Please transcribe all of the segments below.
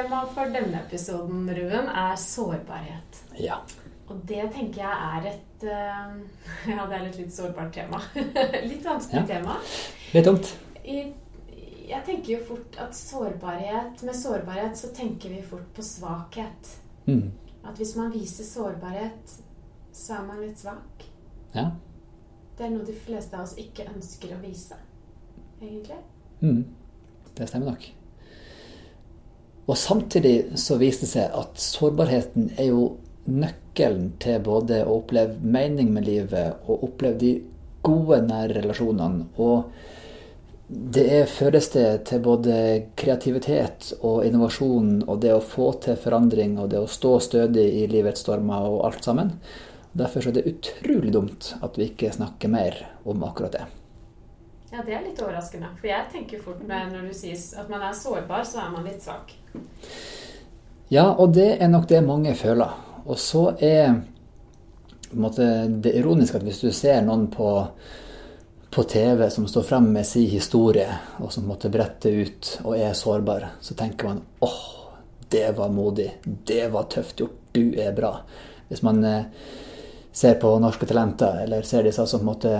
Temaet for denne episoden, Ruben, er sårbarhet. Ja. Og det tenker jeg er et uh, Ja, det er et litt sårbart tema. litt vanskelig Ja. tema. Litt tungt. Jeg tenker jo fort at sårbarhet Med sårbarhet så tenker vi fort på svakhet. Mm. At hvis man viser sårbarhet, så er man litt svak. Ja. Det er noe de fleste av oss ikke ønsker å vise, egentlig. Mm. Det stemmer nok. Og samtidig så viste det seg at sårbarheten er jo nøkkelen til både å oppleve mening med livet og oppleve de gode, nære relasjonene. Og det er fødested til både kreativitet og innovasjon og det å få til forandring og det å stå stødig i livets stormer og alt sammen. Derfor er det utrolig dumt at vi ikke snakker mer om akkurat det. Ja, det er litt overraskende. For jeg tenker fort når du sier at man er sårbar, så er man litt svak. Ja, og det er nok det mange føler. Og så er måte, det ironiske at hvis du ser noen på, på TV som står frem med sin historie, og som måtte brette ut og er sårbar, så tenker man åh, det var modig. Det var tøft gjort. Du er bra. Hvis man eh, ser på Norske Talenter, eller ser disse som på en måte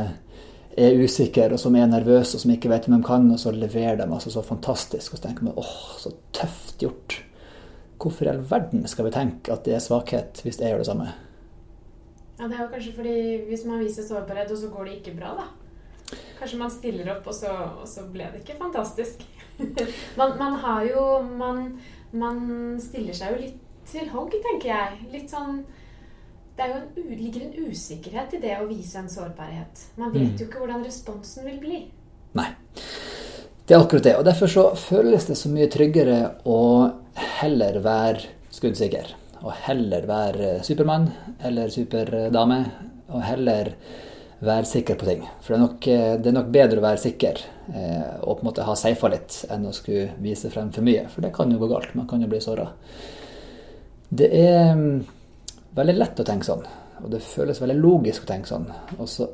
er usikre, og som er nervøse, og som ikke vet om de kan, og så leverer de altså så fantastisk. Og så tenker man åh, så tøft gjort. Hvorfor i all verden skal vi tenke at det er svakhet, hvis jeg gjør det samme? Ja, Det er jo kanskje fordi hvis man viser sårbarhet, og så går det ikke bra, da. Kanskje man stiller opp, og så, og så ble det ikke fantastisk. man, man har jo man, man stiller seg jo litt til hogg, tenker jeg. Litt sånn Det er jo en, ligger en usikkerhet i det å vise en sårbarhet. Man vet Mm. jo ikke hvordan responsen vil bli. Nei. Det er akkurat det. Og derfor så føles det så mye tryggere å heller være skuddsikker. Og heller være Supermann eller superdame. Og heller være sikker på ting. For det er nok, det er nok bedre å være sikker eh, og på en måte ha safa litt enn å skulle vise frem for mye. For det kan jo gå galt. Man kan jo bli såra. Det er mm, veldig lett å tenke sånn. Og det føles veldig logisk å tenke sånn. Og så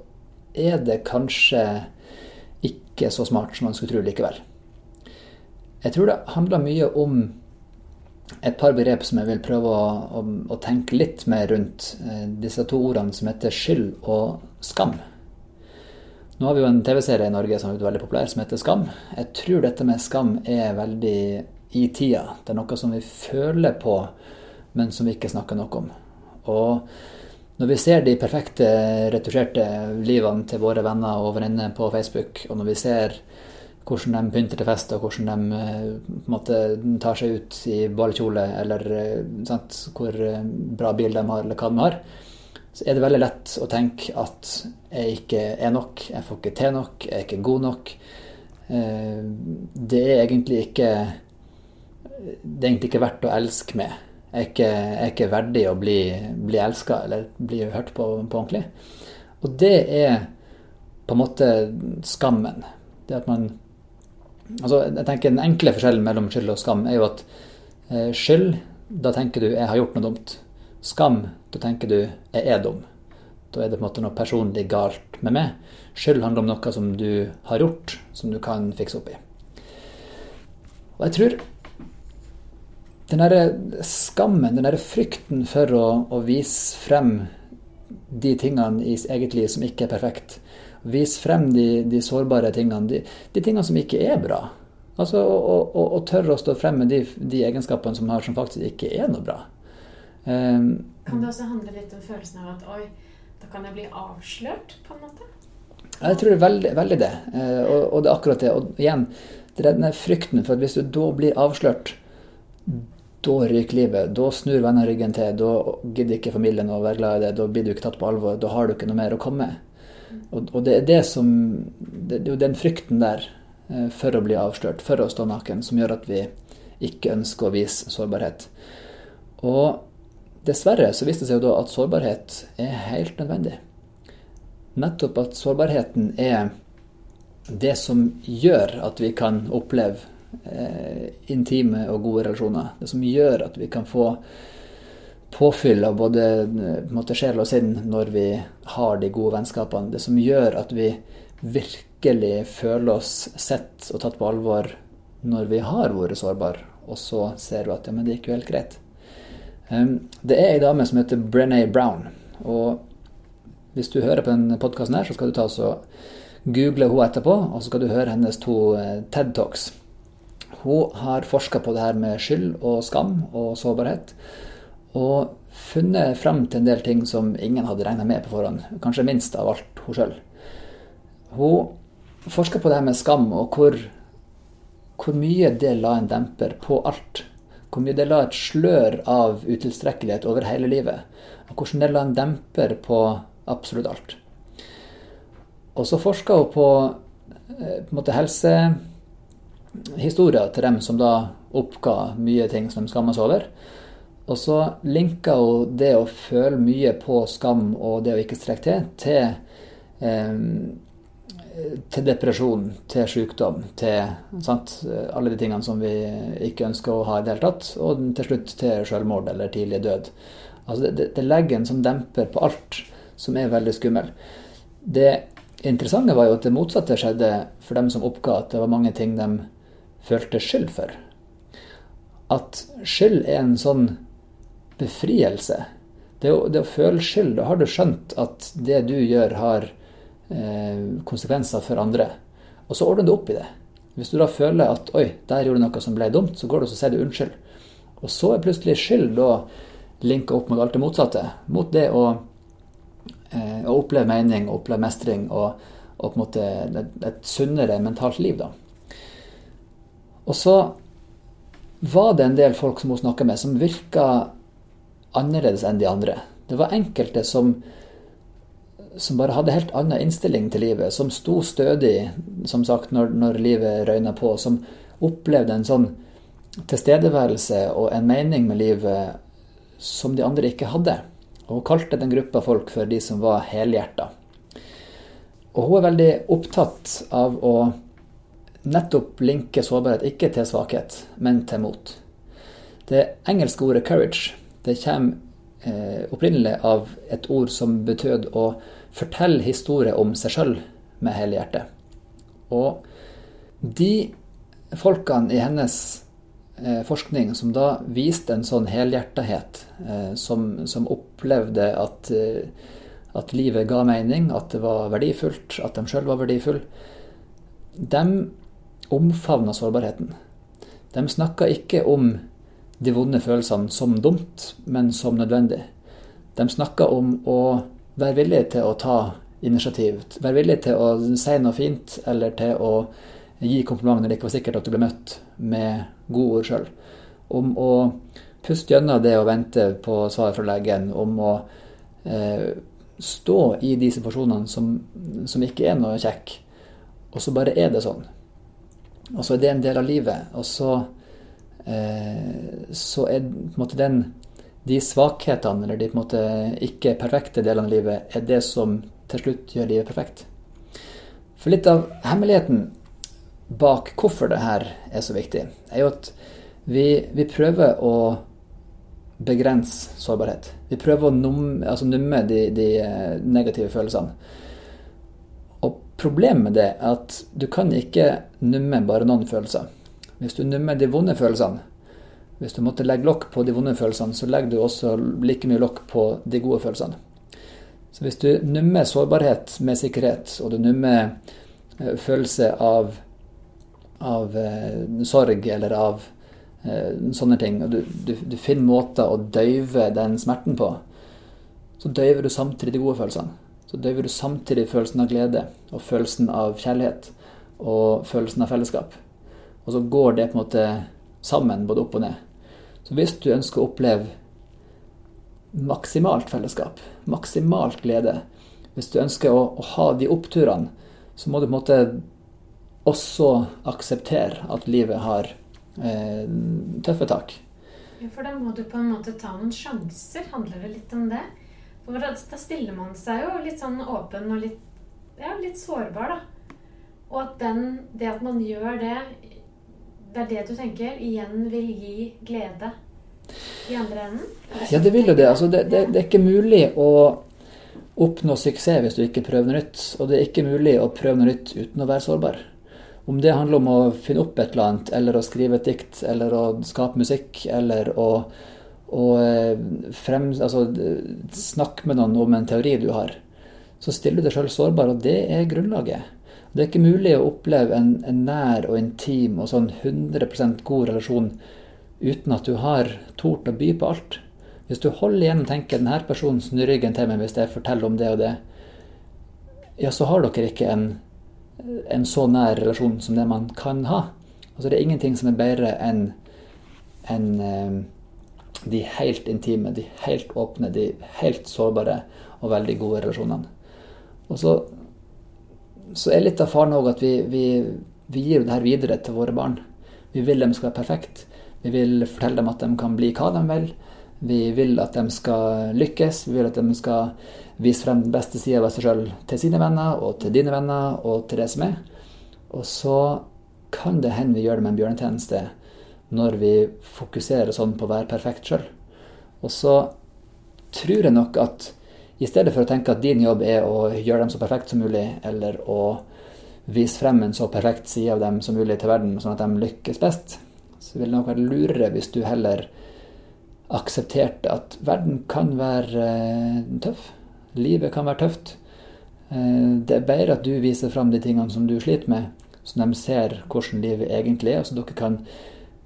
er det kanskje ikke så smart som man skulle tro likevel. Jeg tror det handler mye om et par begrep som jeg vil prøve å, å, å tenke litt mer rundt. Eh, Disse to ordene som heter skyld og skam. Nå har vi jo en TV-serie i Norge som er veldig populær, som heter Skam. Jeg tror dette med skam er veldig i tida. Det er noe som vi føler på, men som vi ikke snakker noe om. Og når vi ser de perfekte, retusjerte livene til våre venner og venninner på Facebook, og når vi ser hvordan de pynter til fest, og hvordan de eh, måte tar seg ut i ballkjole, eller eh, sant, hvor eh, bra bil de har, eller hva de har, så er det veldig lett å tenke at jeg ikke er nok, jeg får ikke til nok, jeg er ikke god nok. Det er egentlig ikke det er egentlig ikke verdt å elske med. Er ikke, er ikke verdig å bli, bli elska eller bli hørt på, på ordentlig. Og det er på en måte skammen. Det at man Altså, jeg tenker Den enkle forskjellen mellom skyld og skam er jo at eh, skyld, da tenker du 'jeg har gjort noe dumt'. Skam, da tenker du 'jeg er dum'. Da er det på en måte noe personlig galt med meg. Skyld handler om noe som du har gjort, som du kan fikse opp i. Og jeg tror den derre skammen, den derre frykten for å, å vise frem de tingene i eget liv som ikke er perfekt, vise frem de, de sårbare tingene, de, de tingene som ikke er bra. Altså å, tørre å stå frem med de, de egenskapene som har som faktisk ikke er noe bra. Um, Kan det også handle litt om følelsen av at oi, da kan jeg bli avslørt, på en måte? Jeg tror det er veldig, veldig det. Eh, Og, og det er akkurat det. Og igjen, det er denne frykten for at hvis du da blir avslørt, da ryker livet. Da snur vennene ryggen til. Da gidder ikke familien å være glad i det. Da blir du ikke tatt på alvor. Da har du ikke noe mer å komme med. Og, og det er det som Det er jo den frykten der eh, for å bli avslørt, for å stå naken, som gjør at vi ikke ønsker å vise sårbarhet. Og dessverre så viste det seg jo da at sårbarhet er helt nødvendig nettopp at sårbarheten er det som gjør at vi kan oppleve eh, intime og gode relasjoner. Det som gjør at vi kan få påfyll av både eh, måte, sjel og sinn når vi har de gode vennskapene. Det som gjør at vi virkelig føler oss sett og tatt på alvor når vi har vært sårbare og så ser du at ja, men det gikk jo helt greit. Um, det er ei dame som heter Brené Brown. og hvis du hører på denne podkasten så skal du ta og google henne etterpå, og så skal du høre hennes to eh, TED Talks. Hun har forska på det her med skyld og skam og sårbarhet. Og funnet frem til en del ting som ingen hadde regna med på forhånd. Kanskje minst av alt hun sjøl. Hun forska på det her med skam, og hvor, hvor mye det la en demper på alt. Hvor mye det la et slør av utilstrekkelighet over hele livet. Og hvordan det la en demper på absolutt alt. Og så forska hun på, eh, på en måte helsehistorier til dem som da oppga mye ting som de skamma seg over. Og så linka hun det å føle mye på skam og det å ikke strekke til, til, eh, til depresjon, til sykdom, til sant? alle de tingene som vi ikke ønsker å ha i det hele tatt. Og til slutt til selvmord eller tidlig død. Altså det, det legger en sånn demper på alt som er veldig skummel. Det interessante var jo at det motsatte skjedde for dem som oppga at det var mange ting de følte skyld for. At skyld er en sånn befrielse. Det å, det å føle skyld, da har du skjønt at det du gjør, har eh, konsekvenser for andre. Og så ordner du opp i det. Hvis du da føler at 'oi, der gjorde du noe som ble dumt', så går du og sier du unnskyld. Og så er plutselig skyld da linka opp mot alt det motsatte. Mot det å Eh, å oppleve mening og oppleve mestring og, og, på en måte et, et sunnere mentalt liv. da. Og så var det en del folk som hun snakka med, som virka annerledes enn de andre. Det var enkelte som, som bare hadde helt annen innstilling til livet, som sto stødig som sagt, når, når livet røyna på, som opplevde en sånn tilstedeværelse og en mening med livet som de andre ikke hadde og hun kalte den gruppa folk for de som var helhjerta. Og hun er veldig opptatt av å nettopp linke sårbarhet ikke til svakhet, men til mot. Det engelske ordet 'courage' det kommer eh, opprinnelig av et ord som betød å fortelle historier om seg sjøl med hele hjertet. Og de folkene i hennes Eh, forskning som da viste en sånn helhjertethet, eh, som, som opplevde at, eh, at, livet ga mening, at det var verdifullt, at de sjøl var verdifulle, de omfavna sårbarheten. De snakka ikke om de vonde følelsene som dumt, men som nødvendig. De snakka om å være villig til å ta initiativ, være villig til å si noe fint, eller til å gi kompliment når det ikke var sikkert at du ble møtt med gode ord sjøl. Om å puste gjennom det og vente på svar fra legen. Om å eh, stå i de situasjonene som, som, ikke er noe kjekk. Og så bare er det sånn. Og så er det en del av livet. Og så, eh, så er måte den de svakhetene, eller de måte ikke perfekte delene av livet, er det som til slutt gjør livet perfekt. For litt av hemmeligheten bak hvorfor det her er så viktig, er jo at vi, vi prøver å begrense sårbarhet. Vi prøver å numme, altså numme de, de, eh, negative følelsene. Problemet med det er at du kan ikke numme bare noen følelser. Hvis du nummer de vonde følelsene, hvis du måtte legge lokk på de vonde følelsene, så legger du også like mye lokk på de gode følelsene. Så hvis du nummer sårbarhet med sikkerhet, og du nummer eh, følelse av av eh, sorg eller av eh, sånne ting, og du, du, du, finner måter å døyve den smerten på, så døyver du samtidig de gode følelsene. Så døyver du samtidig følelsen av glede og følelsen av kjærlighet og følelsen av fellesskap. Og så går det på en måte sammen, både opp og ned. Så hvis du ønsker å oppleve maksimalt fellesskap, maksimalt glede, hvis du ønsker å, å ha de oppturene, så må du på en måte også akseptere at livet har eh, tøffe tak. Ja, for da må du på en måte ta noen sjanser. Handler det litt om det? For da stiller man seg jo litt sånn åpen og litt, ja, litt sårbar, da. Og at den, det at man gjør det, det er det du tenker, igjen vil gi glede i andre enden? Ja, det vil jo det. Altså, det, det, det er ikke mulig å oppnå suksess hvis du ikke prøver noe nytt. Og det er ikke mulig å prøve noe nytt uten å være sårbar. Om det handler om å finne opp et eller annet, eller å skrive et dikt, eller å skape musikk, eller å, å eh, frem, altså, snakke med noen om en teori du har, så stiller du deg sjøl sårbar, og det er grunnlaget. Det er ikke mulig å oppleve en, en nær og intim og sånn 100% god relasjon uten at du har tort å by på alt. Hvis du holder igjen og tenker 'denne personen snur ryggen til meg hvis jeg forteller om det og det', ja, så har dere ikke en, en så nær relasjon som det man kan ha. Altså Det er ingenting som er bedre enn en, eh, de helt intime, de helt åpne, de helt sårbare og veldig gode relasjonene. Og så, så er litt av faren òg at vi, vi, vi gir det her videre til våre barn. Vi vil dem skal være perfekt. Vi vil fortelle dem at de kan bli hva de vil. Vi vil at de skal lykkes. Vi vil at de skal vise frem den beste sida av seg sjøl til sine venner og til dine venner og til det som er. Og så kan det hende vi gjør dem en bjørnetjeneste når vi fokuserer sånn på å være perfekt sjøl. Og så tror jeg nok at i stedet for å tenke at din jobb er å gjøre dem så perfekt som mulig, eller å vise frem en så perfekt side av dem som mulig til verden, sånn at de lykkes best, så vil det nok være lurere hvis du heller aksepterte at verden kan være eh, tøff. Livet kan være tøft. Eh, det er bedre at du viser fram de tingene som du sliter med, så de ser hvordan livet egentlig er, og så dere kan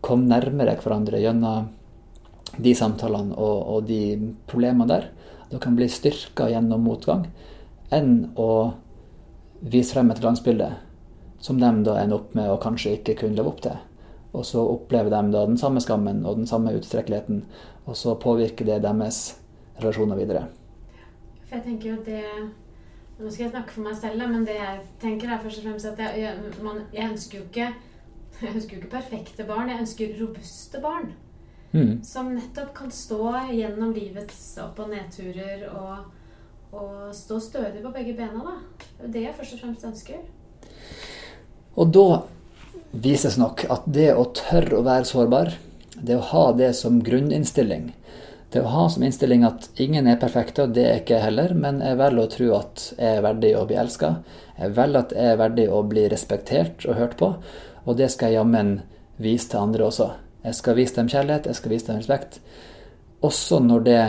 komme nærmere hverandre gjennom de samtalene og, og de problemene der. Dere kan bli styrka gjennom motgang, enn å vise frem et glansbilde som de da ender opp med å kanskje ikke kunne leve opp til. Og så opplever de da den samme skammen og den samme utstrekkeligheten, og så påvirker det deres relasjoner videre. For jeg tenker jo det Nå skal jeg snakke for meg selv, men det jeg tenker er først og fremst at jeg, man, jeg ønsker jo ikke jeg ønsker jo ikke perfekte barn, jeg ønsker robuste barn. Mm. Som nettopp kan stå gjennom livets opp- og nedturer og, og, stå stødig på begge bena. da. Det er det jeg først og fremst ønsker. Og da vises nok at det å tørre å være sårbar, det å ha det som grunninnstilling, det å ha som innstilling at ingen er perfekte, og det er ikke jeg heller, men jeg velger å tro at jeg er verdig å bli elska. Jeg velger at jeg er verdig å bli respektert og hørt på, og det skal jeg jammen vise til andre også. Jeg skal vise dem kjærlighet, jeg skal vise dem respekt. Også når det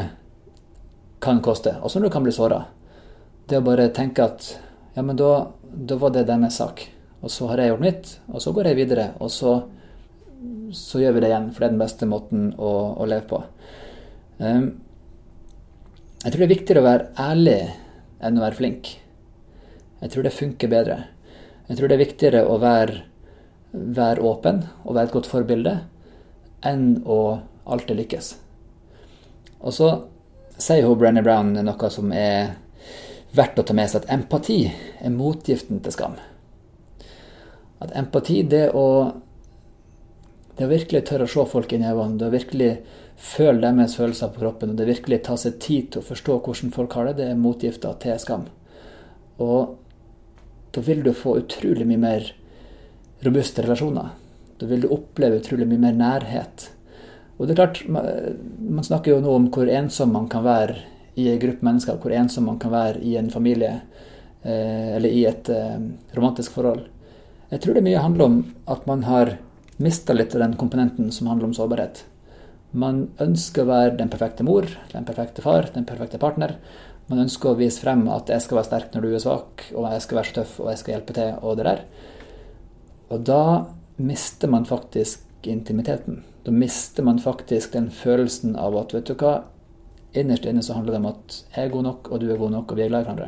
kan koste, også når du kan bli såra. Det å bare tenke at ja, men da, da var det deres sak. Og så har jeg gjort mitt, og så går jeg videre. Og så, så gjør vi det igjen, for det er den beste måten å, å leve på. Um, jeg tror det er viktigere å være ærlig enn å være flink. Jeg tror det funker bedre. Jeg tror det er viktigere å være, være åpen og være et godt forbilde enn å alltid lykkes. Og så sier hun Brenny Brown noe som er verdt å ta med seg, at empati er motgiften til skam. At empati, det å, det å virkelig tørre å se folk inn i øynene, det å virkelig føle deres følelser på kroppen, og det virkelig ta seg tid til å forstå hvordan folk har det, det er motgifta til skam. Og da vil du få utrolig mye mer robuste relasjoner. Da vil du oppleve utrolig mye mer nærhet. Og det er klart, Man snakker jo nå om hvor ensom man kan være i en gruppe mennesker, hvor ensom man kan være i en familie eh, eller i et eh, romantisk forhold. Jeg tror det mye handler om at man har mista litt av den komponenten som handler om sårbarhet. Man ønsker å være den perfekte mor, den perfekte far, den perfekte partner. Man ønsker å vise frem at jeg skal være sterk når du er svak, og jeg skal være så tøff, og jeg skal hjelpe til, og det der. Og da mister man faktisk intimiteten. Da mister man faktisk den følelsen av at vet du hva, innerst inne så handler det om at jeg er god nok, og du er god nok, og vi er glad i hverandre.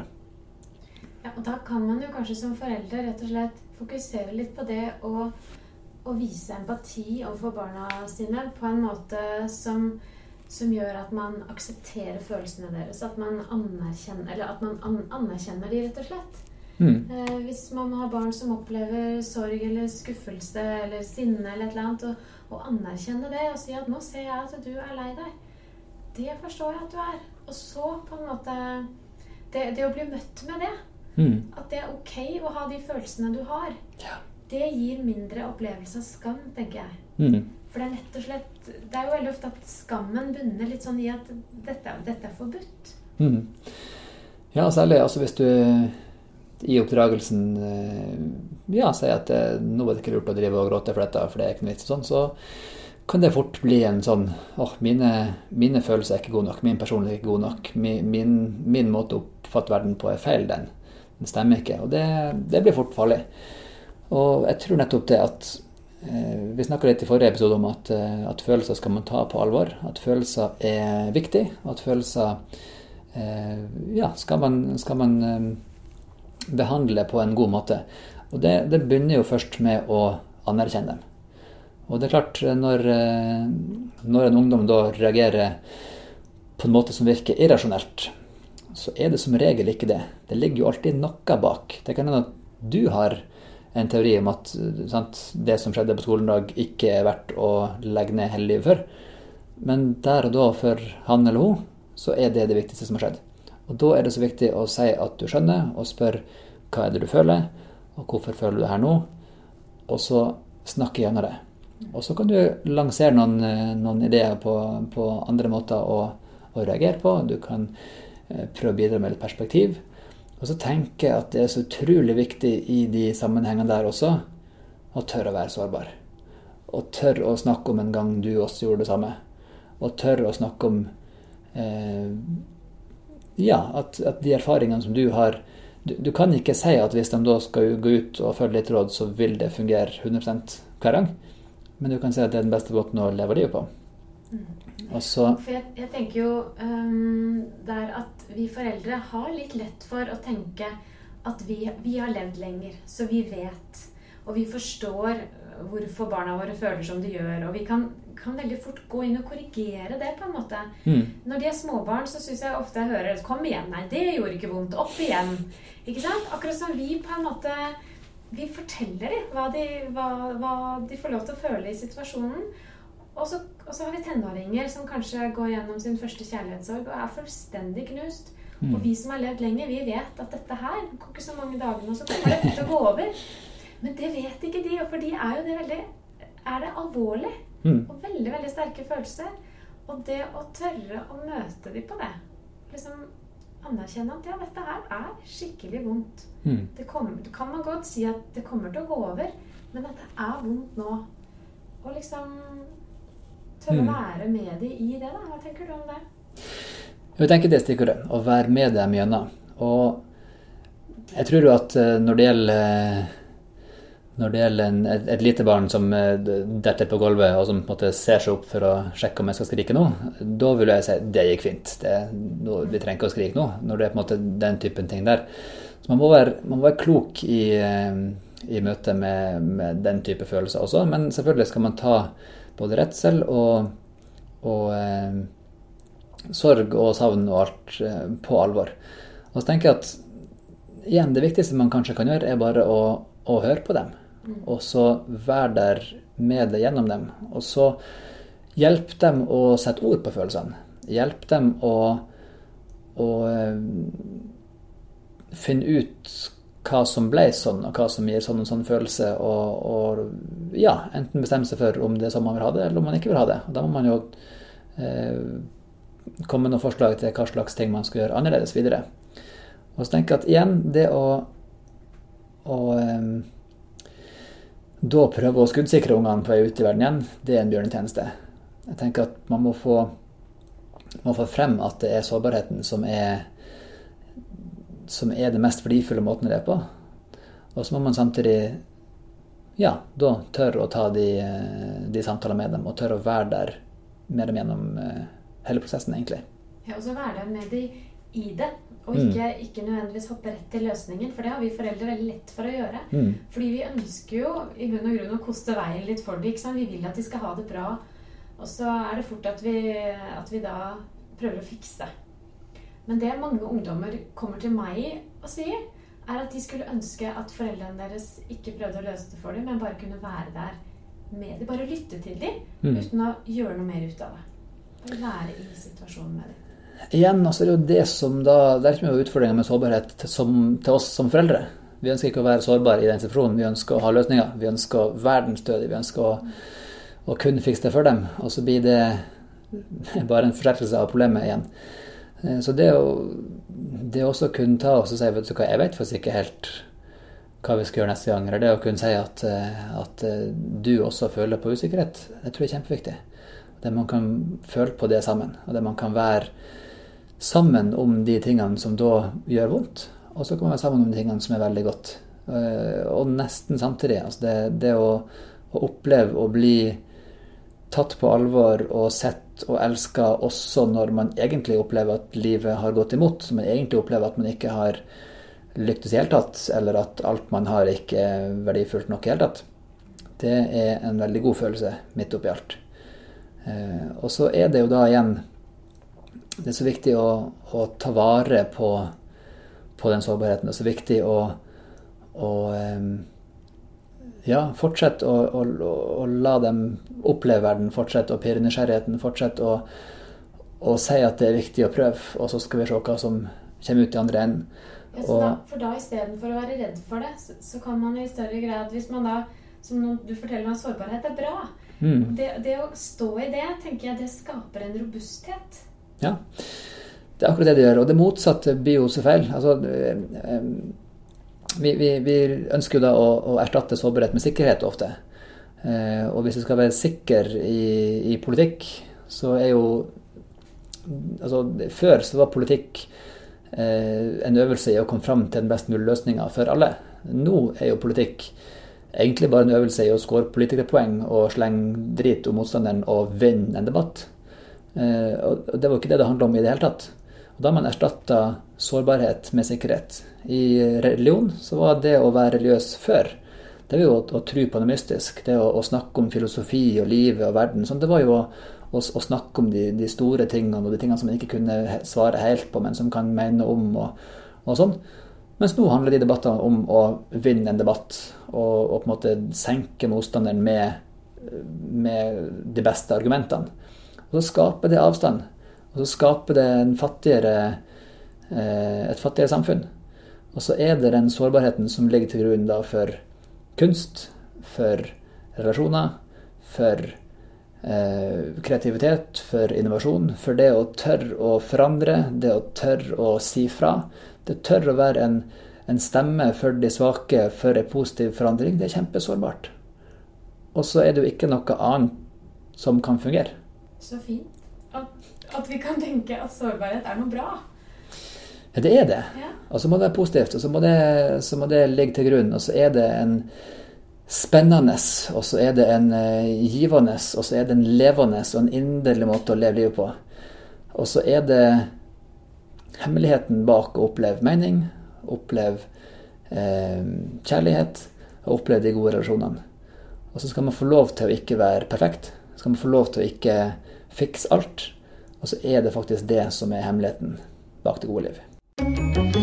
Ja, og da kan man jo kanskje som forelder rett og slett fokusere litt på det og å vise empati overfor barna sine på en måte som, som gjør at man aksepterer følelsene deres. At man anerkjenner, eller at man an anerkjenner de, rett og slett. Mm. Eh, hvis man har barn som opplever sorg eller skuffelse eller sinne eller et eller annet, og, og anerkjenne det og si at 'nå ser jeg at du er lei deg'. Det forstår jeg at du er. Og så på en måte Det, det å bli møtt med det. Mm. At det er ok å ha de følelsene du har. Ja det gir mindre opplevelse av skam, tenker jeg. Mm. For det er rett og slett Det er jo veldig ofte at skammen bunner litt sånn i at dette, dette er forbudt. Mm. Ja, særlig altså hvis du i oppdragelsen eh, ja, sier at det, nå er det ikke lurt å drive og gråte for dette, for det er ikke noe vits, sånn, så kan det fort bli en sånn åh, mine, mine, følelser er ikke gode nok, min personlighet er ikke god nok, min, min, min måte å oppfatte verden på er feil, den. Den stemmer ikke. Og det, det blir fort farlig. Og jeg tror nettopp det at eh, Vi snakka litt i forrige episode om at, eh, at, følelser skal man ta på alvor. At følelser er viktig. At følelser eh, ja, skal man, skal man eh, behandle på en god måte. Og det, det, begynner jo først med å anerkjenne dem. Og det er klart, når, eh, når en ungdom da reagerer på en måte som virker irrasjonelt, så er det som regel ikke det. Det ligger jo alltid noe bak. Det kan hende at du har en teori om at sant, det som skjedde på skolen i dag, ikke er verdt å legge ned hele livet for. Men der og da for han eller hun, så er det det viktigste som har skjedd. Og Da er det så viktig å si at du skjønner, og spør hva er det du føler, og hvorfor føler du det her nå, og så snakke gjennom det. Og så kan du lansere noen, noen ideer på, på, andre måter å, å, reagere på. Du kan eh, prøve å bidra med litt perspektiv. Og så tenker jeg at det er så utrolig viktig i de sammenhengene der også å tørre å være sårbar. Og tørre å snakke om en gang du også gjorde det samme. Og tørre å snakke om eh, ja, at, at, de erfaringene som du har du, du, kan ikke si at hvis de da skal gå ut og følge litt råd, så vil det fungere 100 hver gang. Men du kan si at det er den beste måten å leve livet på. Mm. Så, For jeg, jeg, tenker jo um, der at vi foreldre har litt lett for å tenke at vi, vi har levd lenger, så vi vet. Og vi forstår hvorfor barna våre føler som de gjør. Og vi kan, kan veldig fort gå inn og korrigere det, på en måte. Mm. Når de er småbarn, så syns jeg ofte jeg hører 'Kom igjen. Nei, det gjorde ikke vondt. Opp igjen.' Ikke sant? Akkurat som vi på en måte Vi forteller dem hva de, hva, hva de får lov til å føle i situasjonen. Og så, og så, har vi tenåringer som kanskje går gjennom sin første kjærlighetssorg og er fullstendig knust. Mm. Og vi som har levd lenge, vi vet at dette her går ikke så mange dagene, og så kommer det til å gå over. Men det vet ikke de, for de er jo det veldig Er det alvorlig? Mm. Og veldig, veldig sterke følelser. Og det å tørre å møte dem på det liksom Anerkjenne at ja, dette her er skikkelig vondt. Mm. Det kommer, kan man godt si at det kommer til å gå over, men at det er vondt nå. Og liksom tørre mm. å være med dem i det, da. Hva tenker du om det? Jeg tenker det stikkordet. Å være med dem gjennom. Og jeg tror jo at eh, når det gjelder når det gjelder en, et, et, lite barn som uh, detter på gulvet og som på en måte ser seg opp for å sjekke om jeg skal skrike nå, da vil jeg si det gikk fint. Det, nå, vi trenger ikke å skrike nå. Når det er på en måte den typen ting der. Så man må være, man må være klok i, uh, i møte med, med, den type følelser også. Men selvfølgelig skal man ta både redsel og, og eh, sorg og savn og alt på alvor. Og så tenker jeg at igjen, det viktigste man kanskje kan gjøre, er bare å, å høre på dem. Og så være der med det gjennom dem. Og så hjelpe dem å sette ord på følelsene. Hjelpe dem å, å eh, finne ut hva som ble sånn, og hva som gir sånn og sånn følelse. Og, og ja, enten bestemme seg for om det er sånn man vil ha det, eller om man ikke vil ha det. Og da må man jo eh, komme med noen forslag til hva slags ting man skal gjøre annerledes videre. Og så tenker jeg at igjen, det å, å eh, da prøve å skuddsikre ungene på vei ut i verden igjen, det er en bjørnetjeneste. Jeg tenker at man må få, må få frem at det er sårbarheten som er, som er det mest verdifulle måten det er på. Og så må man samtidig ja, da tørre å ta de, de samtalene med dem, og tørre å være der med dem gjennom eh, hele prosessen, egentlig. Ja, og så være der med dem i det. Og ikke, mm. ikke, nødvendigvis hoppe rett til løsningen, for det har vi foreldre veldig lett for å gjøre. Mm. Fordi vi ønsker jo i bunn og grunn å koste veien litt for dem. Vi vil at de skal ha det bra. Og så er det fort at vi, at vi da prøver å fikse. Men det mange ungdommer kommer til meg og sier, er at de skulle ønske at foreldrene deres ikke prøvde å løse det for dem, men bare kunne være der med dem. Bare lytte til dem mm. uten å gjøre noe mer ut av det. Bare være i situasjonen med dem igjen altså, det er jo det som da Det er ikke mye utfordringer med sårbarhet til, som, til, oss som foreldre. Vi ønsker ikke å være sårbare i den situasjonen. Vi ønsker å ha løsninger. Vi ønsker å være den stødige. Vi ønsker å, å kunne fikse det for dem. Og så blir det bare en forsterkelse av problemet igjen. Eh, så det å, det også kunne ta og si vet du hva, jeg vet faktisk ikke helt hva vi skal gjøre neste gang, eller det å kunne si at, eh, at eh, du også føler på usikkerhet, det tror jeg er kjempeviktig. Det man kan føle på det sammen, og det man kan være sammen om de tingene som da gjør vondt, og så kan man være sammen om de tingene som er veldig godt. Og nesten samtidig. Altså det, det å, å oppleve å bli tatt på alvor og sett og elska også når man egentlig opplever at livet har gått imot. som man egentlig opplever at man ikke har lyktes i hele tatt, eller at alt man har, ikke er verdifullt nok i hele tatt. Det er en veldig god følelse midt oppi alt. Eh, og så er det jo da igjen Det er så viktig å, å ta vare på, på, den sårbarheten. Det er så viktig å, å ja, fortsett å, å, å, la dem oppleve verden, fortsett å pirre nysgjerrigheten, fortsett å, å, si at det er viktig å prøve, og så skal vi se hva som kommer ut i andre enden. Ja, da, for da istedenfor å være redd for det, så, så, kan man i større grad Hvis man da, som du forteller meg, sårbarhet, er bra. Mm. Det, det, å stå i det, tenker jeg, det skaper en robusthet. Ja. Det er akkurat det det gjør. Og det motsatte blir jo så feil. Altså, eh, vi, vi, vi, ønsker jo da å, å, erstatte sårbarhet med sikkerhet ofte. Eh, og hvis vi skal være sikker i, i, politikk, så er jo Altså, før så var politikk eh, en øvelse i å komme fram til den best mulige løsninga for alle. Nå er jo politikk egentlig bare en øvelse i å score politikerpoeng og slenge drit om motstanderen og vinne en debatt. Eh, og det var jo ikke det det handla om i det hele tatt. Og da har man erstatta sårbarhet med sikkerhet. I religion så var det å være religiøs før, det var jo å, å tro på noe mystisk. Det å, å, snakke om filosofi og livet og verden. Sånn, det var jo å, å, å snakke om de, de, store tingene og de tingene som man ikke kunne svare helt på, men som kan mene om og, og sånn. Mens nå handler de debattene om å vinne en debatt og, og på en måte senke motstanderen med, med de beste argumentene. Og så skaper det avstand. Og så skaper det fattigere, eh, et fattigere samfunn. Og så er det den sårbarheten som ligger til grunn for kunst, for relasjoner, for eh, kreativitet, for innovasjon. For det å tørre å forandre, det å tørre å si fra. Det tør å være en, en stemme for de svake, for en positiv forandring. Det er kjempesårbart. Og så er det jo ikke noe annet som kan fungere. Så fint. At, at vi kan tenke at sårbarhet er noe bra. Det er det. Ja. Og så må det være positivt, og så må det, så må det ligge til grunn. Og så er det en spennende, og så er det en uh, givende, og så er det en levende og en inderlig måte å leve livet på. Og så er det hemmeligheten bak å oppleve mening, oppleve eh, kjærlighet og oppleve de gode relasjonene. Og så skal man få lov til å ikke være perfekt. Skal man få lov til å ikke Fiks alt. Og så er det faktisk det som er hemmeligheten bak det gode liv.